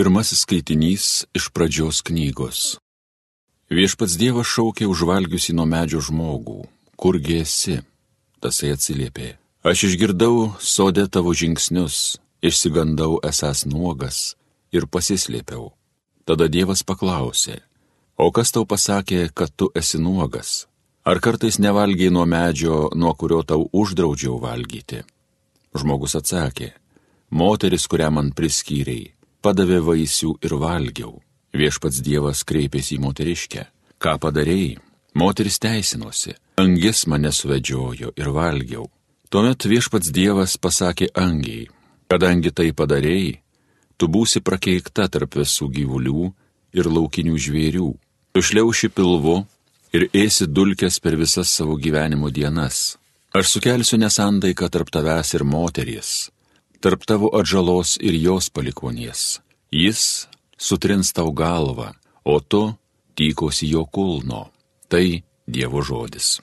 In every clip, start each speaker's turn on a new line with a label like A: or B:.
A: Pirmasis skaitinys iš pradžios knygos. Viešpats Dievas šaukė užvalgiusi nuo medžio žmogų. Kurgi esi? Tasai atsiliepė. Aš išgirdau sodė tavo žingsnius, išsigandau esas nuogas ir pasislėpiau. Tada Dievas paklausė, o kas tau pasakė, kad tu esi nuogas? Ar kartais nevalgiai nuo medžio, nuo kurio tau uždraudžiau valgyti? Žmogus atsakė, moteris, kurią man priskyrėjai padavė vaisių ir valgiau. Viešpats Dievas kreipėsi į moteriškę. Ką padarėjai? Moteris teisinosi. Angis mane suvedžiojo ir valgiau. Tuomet viešpats Dievas pasakė angiai, kadangi tai padarėjai, tu būsi prakeikta tarp visų gyvulių ir laukinių žvėrių. Tu šliauši pilvu ir ėsi dulkės per visas savo gyvenimo dienas. Aš sukelsiu nesandaiką tarp tavęs ir moteries tarp tavo atžalos ir jos palikonies. Jis sutrins tau galvą, o tu tykosi jo kulno. Tai Dievo žodis.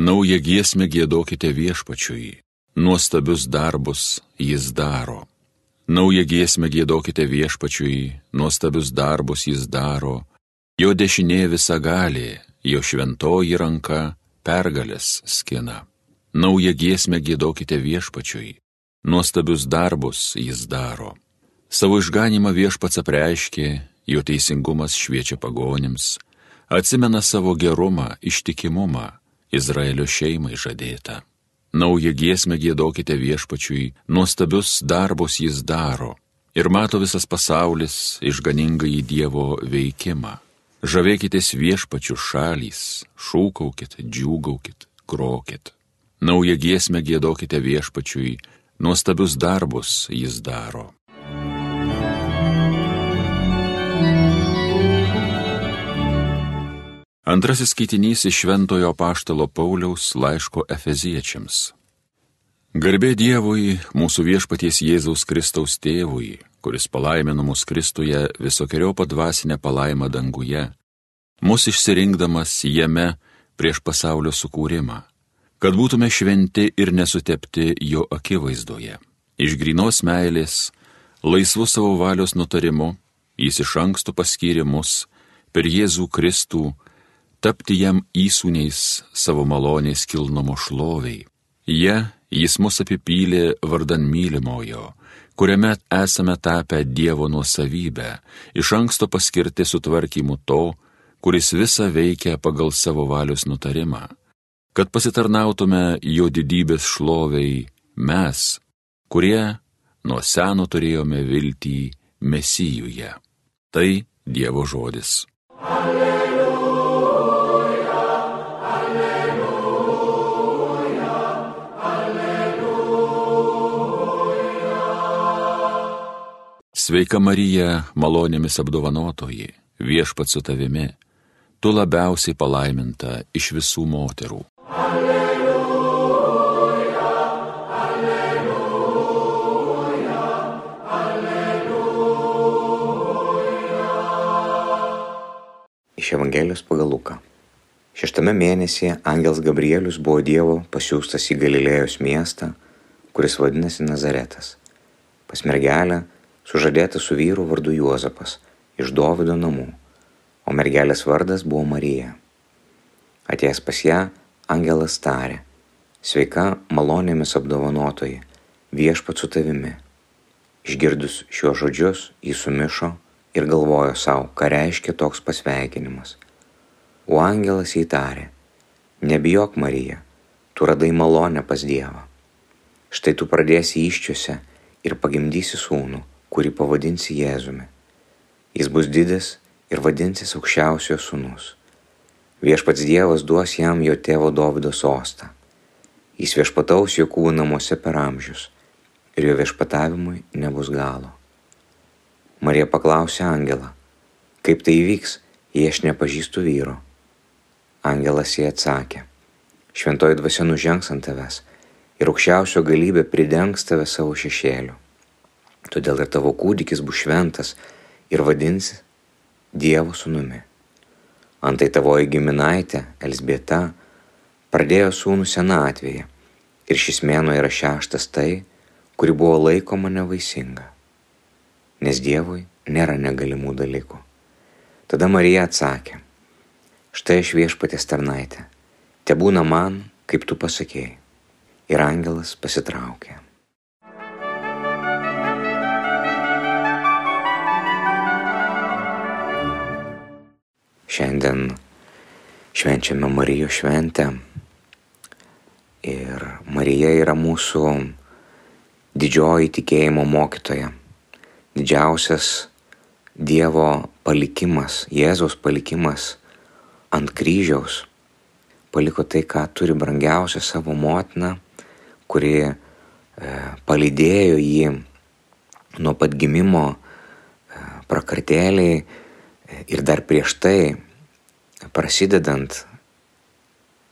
A: Naują giesmę gėdokite viešpačiui, nuostabius darbus jis daro. Naują giesmę gėdokite viešpačiui, nuostabius darbus jis daro, jo dešinė visa galė, jo šventoji ranka pergalės skina. Naują giesmę gėdokite viešpačiui, nuostabius darbus jis daro. Savo išganimą viešpats apreiškė, jo teisingumas šviečia pagonims, atsimena savo gerumą, ištikimumą, Izraelio šeimai žadėtą. Naują giesmę gėdokite viešpačiui, nuostabius darbus jis daro. Ir mato visas pasaulis išganingai į Dievo veikimą. Žavėkitės viešpačių šalys, šūkaukit, džiūgaukit, grokit. Naują giesmę gėdokite viešpačiui, nuostabius darbus jis daro. Antrasis skaitinys iš Šventojo Paštalo Pauliaus laiško Efeziečiams. Garbė Dievui, mūsų viešpaties Jėzaus Kristaus tėvui, kuris palaimino mus Kristuje visokiojo padvasinę palaimą danguje, mus išsirinkdamas jame prieš pasaulio sukūrimą, kad būtume šventi ir nesutepti jo akivaizdoje. Iš grinos meilės, laisvu savo valios nutarimu, jis iš anksto paskyrė mus per Jėzų Kristų tapti jam įsūniais savo malonės kilnomo šloviai. Jie jis mus apipylė vardan mylimojo, kuriame esame tapę Dievo nuosavybę, iš anksto paskirti sutvarkymu to, kuris visą veikia pagal savo valios nutarimą, kad pasitarnautume jo didybės šloviai mes, kurie nuo seno turėjome viltį Mesijuje. Tai Dievo žodis. Alleluja. Sveika Marija, malonėmis apdovanotoji, viešpat su tavimi, tu labiausiai palaiminta iš visų moterų. Alleluja, alleluja,
B: alleluja. Iš Evangelijos pagal Luką. Šeštame mėnesyje Angels Gabrielius buvo Dievo pasiūstas į Galilėjos miestą, kuris vadinasi Nazaretas. Pas mergelę sužadėta su vyru vardu Juozapas iš Dovido namų, o mergelės vardas buvo Marija. Atėjęs pas ją, angelas tarė, sveika malonėmis apdovanotoji, viešpat su tavimi. Išgirdus šiuos žodžius, jis sumišo ir galvojo savo, ką reiškia toks pasveikinimas. O angelas įtarė, nebijok Marija, tu radai malonę pas Dievą. Štai tu pradėsi iščiuose ir pagimdysi sūnų kurį pavadinsi Jėzumi. Jis bus didis ir vadinsis aukščiausiojo sūnus. Viešpats Dievas duos jam jo tėvo Dovido sostą. Jis viešpataus Jokūbų namuose per amžius ir jo viešpatavimui nebus galo. Marija paklausė Angelą, kaip tai įvyks, jei aš nepažįstu vyro. Angelas jai atsakė, šventoji dvasia nužengs ant tavęs ir aukščiausio galybė pridengs tave savo šešėliu. Todėl ir tavo kūdikis bus šventas ir vadinsi Dievo sūnumi. Antai tavoji giminaitė, Elsbieta, pradėjo sūnų senatvėje ir šis mėnuo yra šeštas tai, kuri buvo laikoma nevaisinga, nes Dievui nėra negalimų dalykų. Tada Marija atsakė, štai aš viešpatės tarnaitė, te būna man, kaip tu pasakėjai. Ir angelas pasitraukė. Šiandien švenčiame Marijos šventę ir Marija yra mūsų didžioji tikėjimo mokytoja, didžiausias Dievo palikimas, Jėzaus palikimas ant kryžiaus. Paliko tai, ką turi brangiausia savo motina, kuri e, palydėjo jį nuo pat gimimo e, prakartėliai Ir dar prieš tai, prasidedant,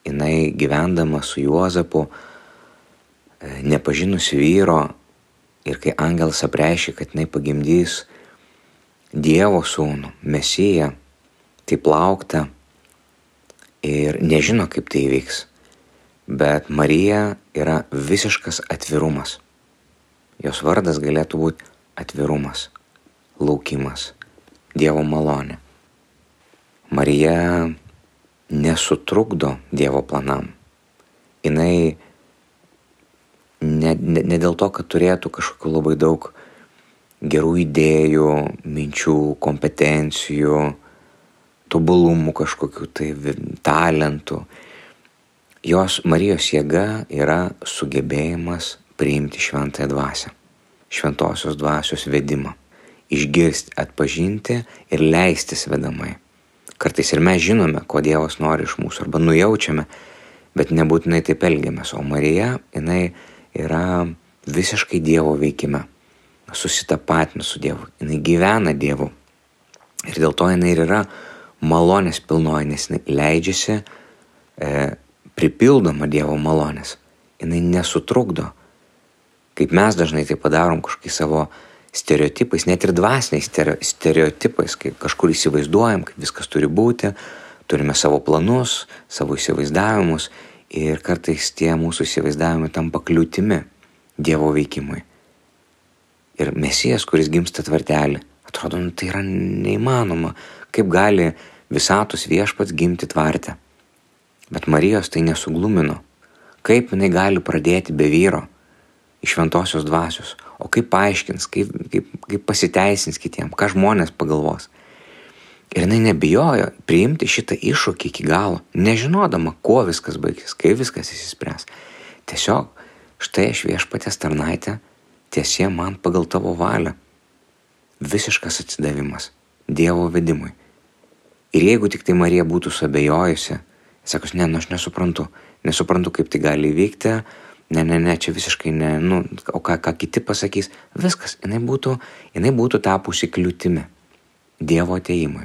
B: jinai gyvendama su Juozapu, e, nepažinusi vyro ir kai angelas apreiškė, kad jinai pagimdys Dievo sūnų, Mesiją, taip laukta ir nežino, kaip tai įvyks. Bet Marija yra visiškas atvirumas. Jos vardas galėtų būti atvirumas, laukimas. Dievo malonė. Marija nesutrukdo Dievo planam. Jis ne, ne, ne dėl to, kad turėtų kažkokiu labai daug gerų idėjų, minčių, kompetencijų, tobulumų kažkokių tai talentų. Jos Marijos jėga yra sugebėjimas priimti šventąją dvasę, šventosios dvasios vedimą išgirsti, atpažinti ir leistis vedamai. Kartais ir mes žinome, ko Dievas nori iš mūsų, arba nujaučiame, bet nebūtinai taip elgiamės. O Marija, jinai yra visiškai Dievo veikime, susitapatina su Dievu, jinai gyvena Dievu. Ir dėl to jinai ir yra malonės pilnoji, nes jinai leidžiasi e, pripildoma Dievo malonės. Jinai nesutrukdo. Kaip mes dažnai tai padarom kažkokį savo stereotipais, net ir dvasiniais stereotipais, kaip kažkur įsivaizduojam, kaip viskas turi būti, turime savo planus, savo įsivaizdavimus ir kartais tie mūsų įsivaizdavimai tampa kliūtimi Dievo veikimui. Ir mesijas, kuris gimsta tvartelį, atrodo, nu, tai yra neįmanoma, kaip gali visatos viešpats gimti tvarte. Bet Marijos tai nesuglumino. Kaip jinai gali pradėti be vyro? iš šventosios dvasios. O kaip paaiškins, kaip, kaip, kaip pasiteisins kitiem, ką žmonės pagalvos. Ir jinai nebijojo priimti šitą iššūkį iki galo, nežinodama, kuo viskas baigsis, kaip viskas įsispręs. Tiesiog, štai aš viešpatės tarnaitė, tiesie man pagal tavo valią. Visiškas atsidavimas Dievo vedimui. Ir jeigu tik tai Marija būtų suabejojusi, sakus, ne, nu aš nesuprantu, nesuprantu, kaip tai gali įvykti, ne, ne, ne, čia visiškai ne, nu, o ką, ką kiti pasakys, viskas, jinai būtų, jinai būtų tapusi kliūtimi Dievo ateimui.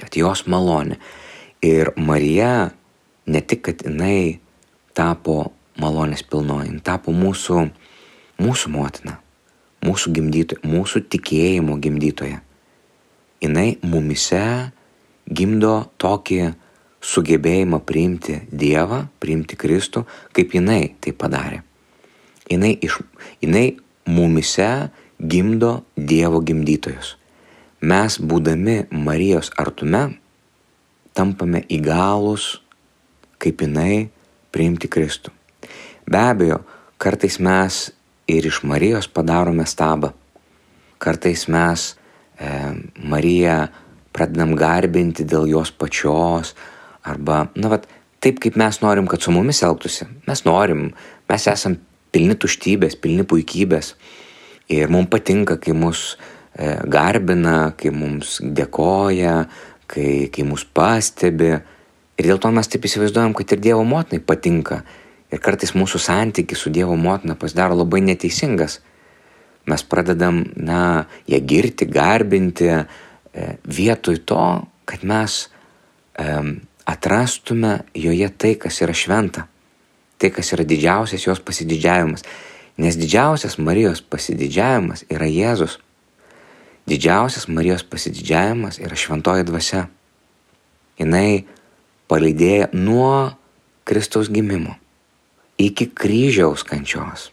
B: Bet jos malonė. Ir Marija ne tik, kad jinai tapo malonės pilnoji, jinai tapo mūsų, mūsų motina, mūsų gimdytoja, mūsų tikėjimo gimdytoja. Jinai mumise gimdo tokį sugebėjimą priimti Dievą, priimti Kristų, kaip jinai tai padarė. Jinai, iš, jinai mumise gimdo Dievo gimdytojus. Mes, būdami Marijos artume, tampame įgalus, kaip jinai, priimti Kristų. Be abejo, kartais mes ir iš Marijos padarome stabą. Kartais mes e, Mariją pradedam garbinti dėl jos pačios, Arba, na, vat, taip kaip mes norim, kad su mumis elgtųsi. Mes norim, mes esam pilni tuštybės, pilni puikybės. Ir mums patinka, kai mus e, garbina, kai mums dėkoja, kai, kai mus pastebi. Ir dėl to mes taip įsivaizduojam, kad ir Dievo motinai patinka. Ir kartais mūsų santykis su Dievo motina pasidaro labai neteisingas. Mes pradedam, na, ją girti, garbinti, e, vietoj to, kad mes e, atrastume joje tai, kas yra šventa, tai, kas yra didžiausias jos pasididžiavimas. Nes didžiausias Marijos pasididžiavimas yra Jėzus. Didžiausias Marijos pasididžiavimas yra šventoji dvasia. Jis palydėjo nuo Kristaus gimimo iki kryžiaus kančios,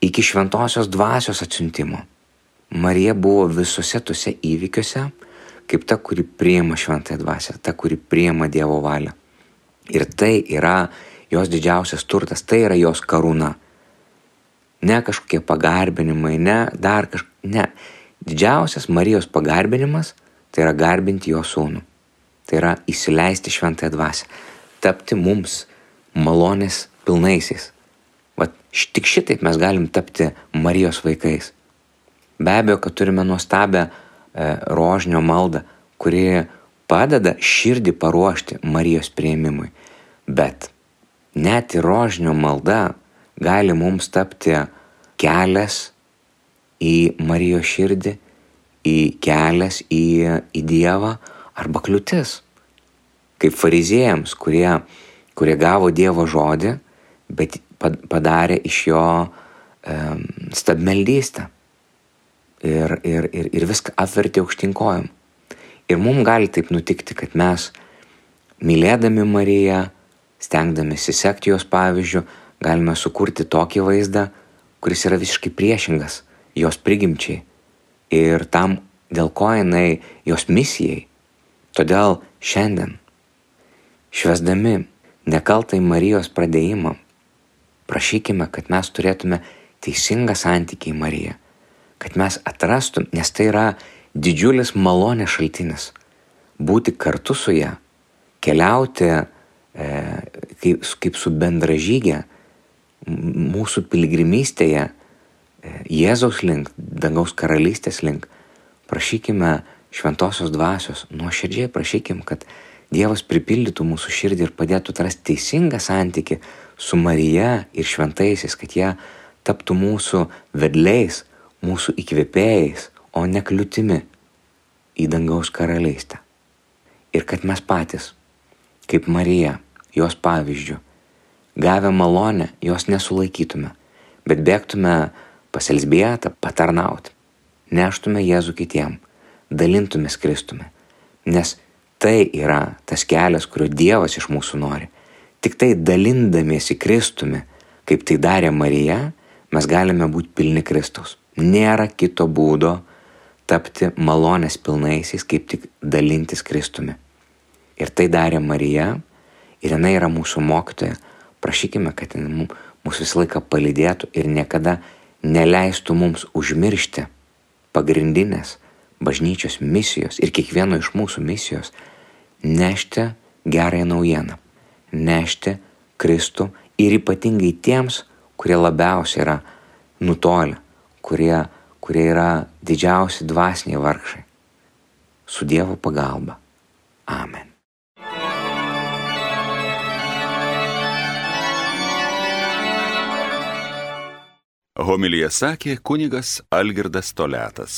B: iki šventosios dvasios atsiuntimo. Marija buvo visose tuose įvykiuose, kaip ta, kuri priema šventąją dvasę, ta, kuri priema Dievo valią. Ir tai yra jos didžiausias turtas, tai yra jos karūna. Ne kažkokie pagarbinimai, ne dar kažkokie, ne. Didžiausias Marijos pagarbinimas tai yra garbinti jo sūnų. Tai yra įsileisti šventąją dvasę, tapti mums malonės pilnaisiais. Vat tik šitaip mes galim tapti Marijos vaikais. Be abejo, kad turime nuostabę rožinio maldą, kuri padeda širdį paruošti Marijos prieimimui. Bet net ir rožinio malda gali mums tapti kelias į Marijos širdį, į kelias į, į Dievą arba kliūtis. Kaip fariziejams, kurie, kurie gavo Dievo žodį, bet padarė iš jo um, stabmeldystę. Ir, ir, ir, ir viską apvertė aukštinkojom. Ir mums gali taip nutikti, kad mes, mylėdami Mariją, stengdamėsi sekti jos pavyzdžių, galime sukurti tokį vaizdą, kuris yra visiškai priešingas jos prigimčiai ir tam, dėl ko jinai jos misijai. Todėl šiandien, švesdami nekaltai Marijos pradėjimą, prašykime, kad mes turėtume teisingą santykį į Mariją, kad mes atrastum, nes tai yra didžiulis malonės šaltinis, būti kartu su ją, keliauti e, kaip, kaip su bendražygė mūsų piligrimystėje e, Jėzaus link, dangaus karalystės link. Prašykime šventosios dvasios, nuoširdžiai prašykim, kad Dievas pripildytų mūsų širdį ir padėtų atrasti teisingą santyki su Marija ir šventaisiais, kad jie taptų mūsų vedliais, mūsų įkvėpėjais, o ne kliūtimi į dangaus karalystę. Ir kad mes patys, kaip Marija, jos pavyzdžių, gavę malonę, jos nesulaikytume, bet bėgtume pas Elsbietą patarnauti, neštume Jėzų kitiem, dalintumės Kristumi, nes tai yra tas kelias, kurio Dievas iš mūsų nori. Tik tai dalindamiesi Kristumi, kaip tai darė Marija, mes galime būti pilni Kristaus. Nėra kito būdo tapti malonės pilnaisiais, kaip tik dalintis Kristumi. Ir tai darė Marija ir jinai yra mūsų mokytoja. Prašykime, kad jinai mūsų visą laiką palydėtų ir niekada neleistų mums užmiršti pagrindinės bažnyčios misijos ir kiekvieno iš mūsų misijos nešti gerąją naujieną, nešti Kristų ir ypatingai tiems, kurie labiausiai yra nutolę, kurie, kurie yra didžiausi dvasiniai vargšai. Su Dievo pagalba. Amen.
A: Homilija sakė kunigas Algirdas Toletas.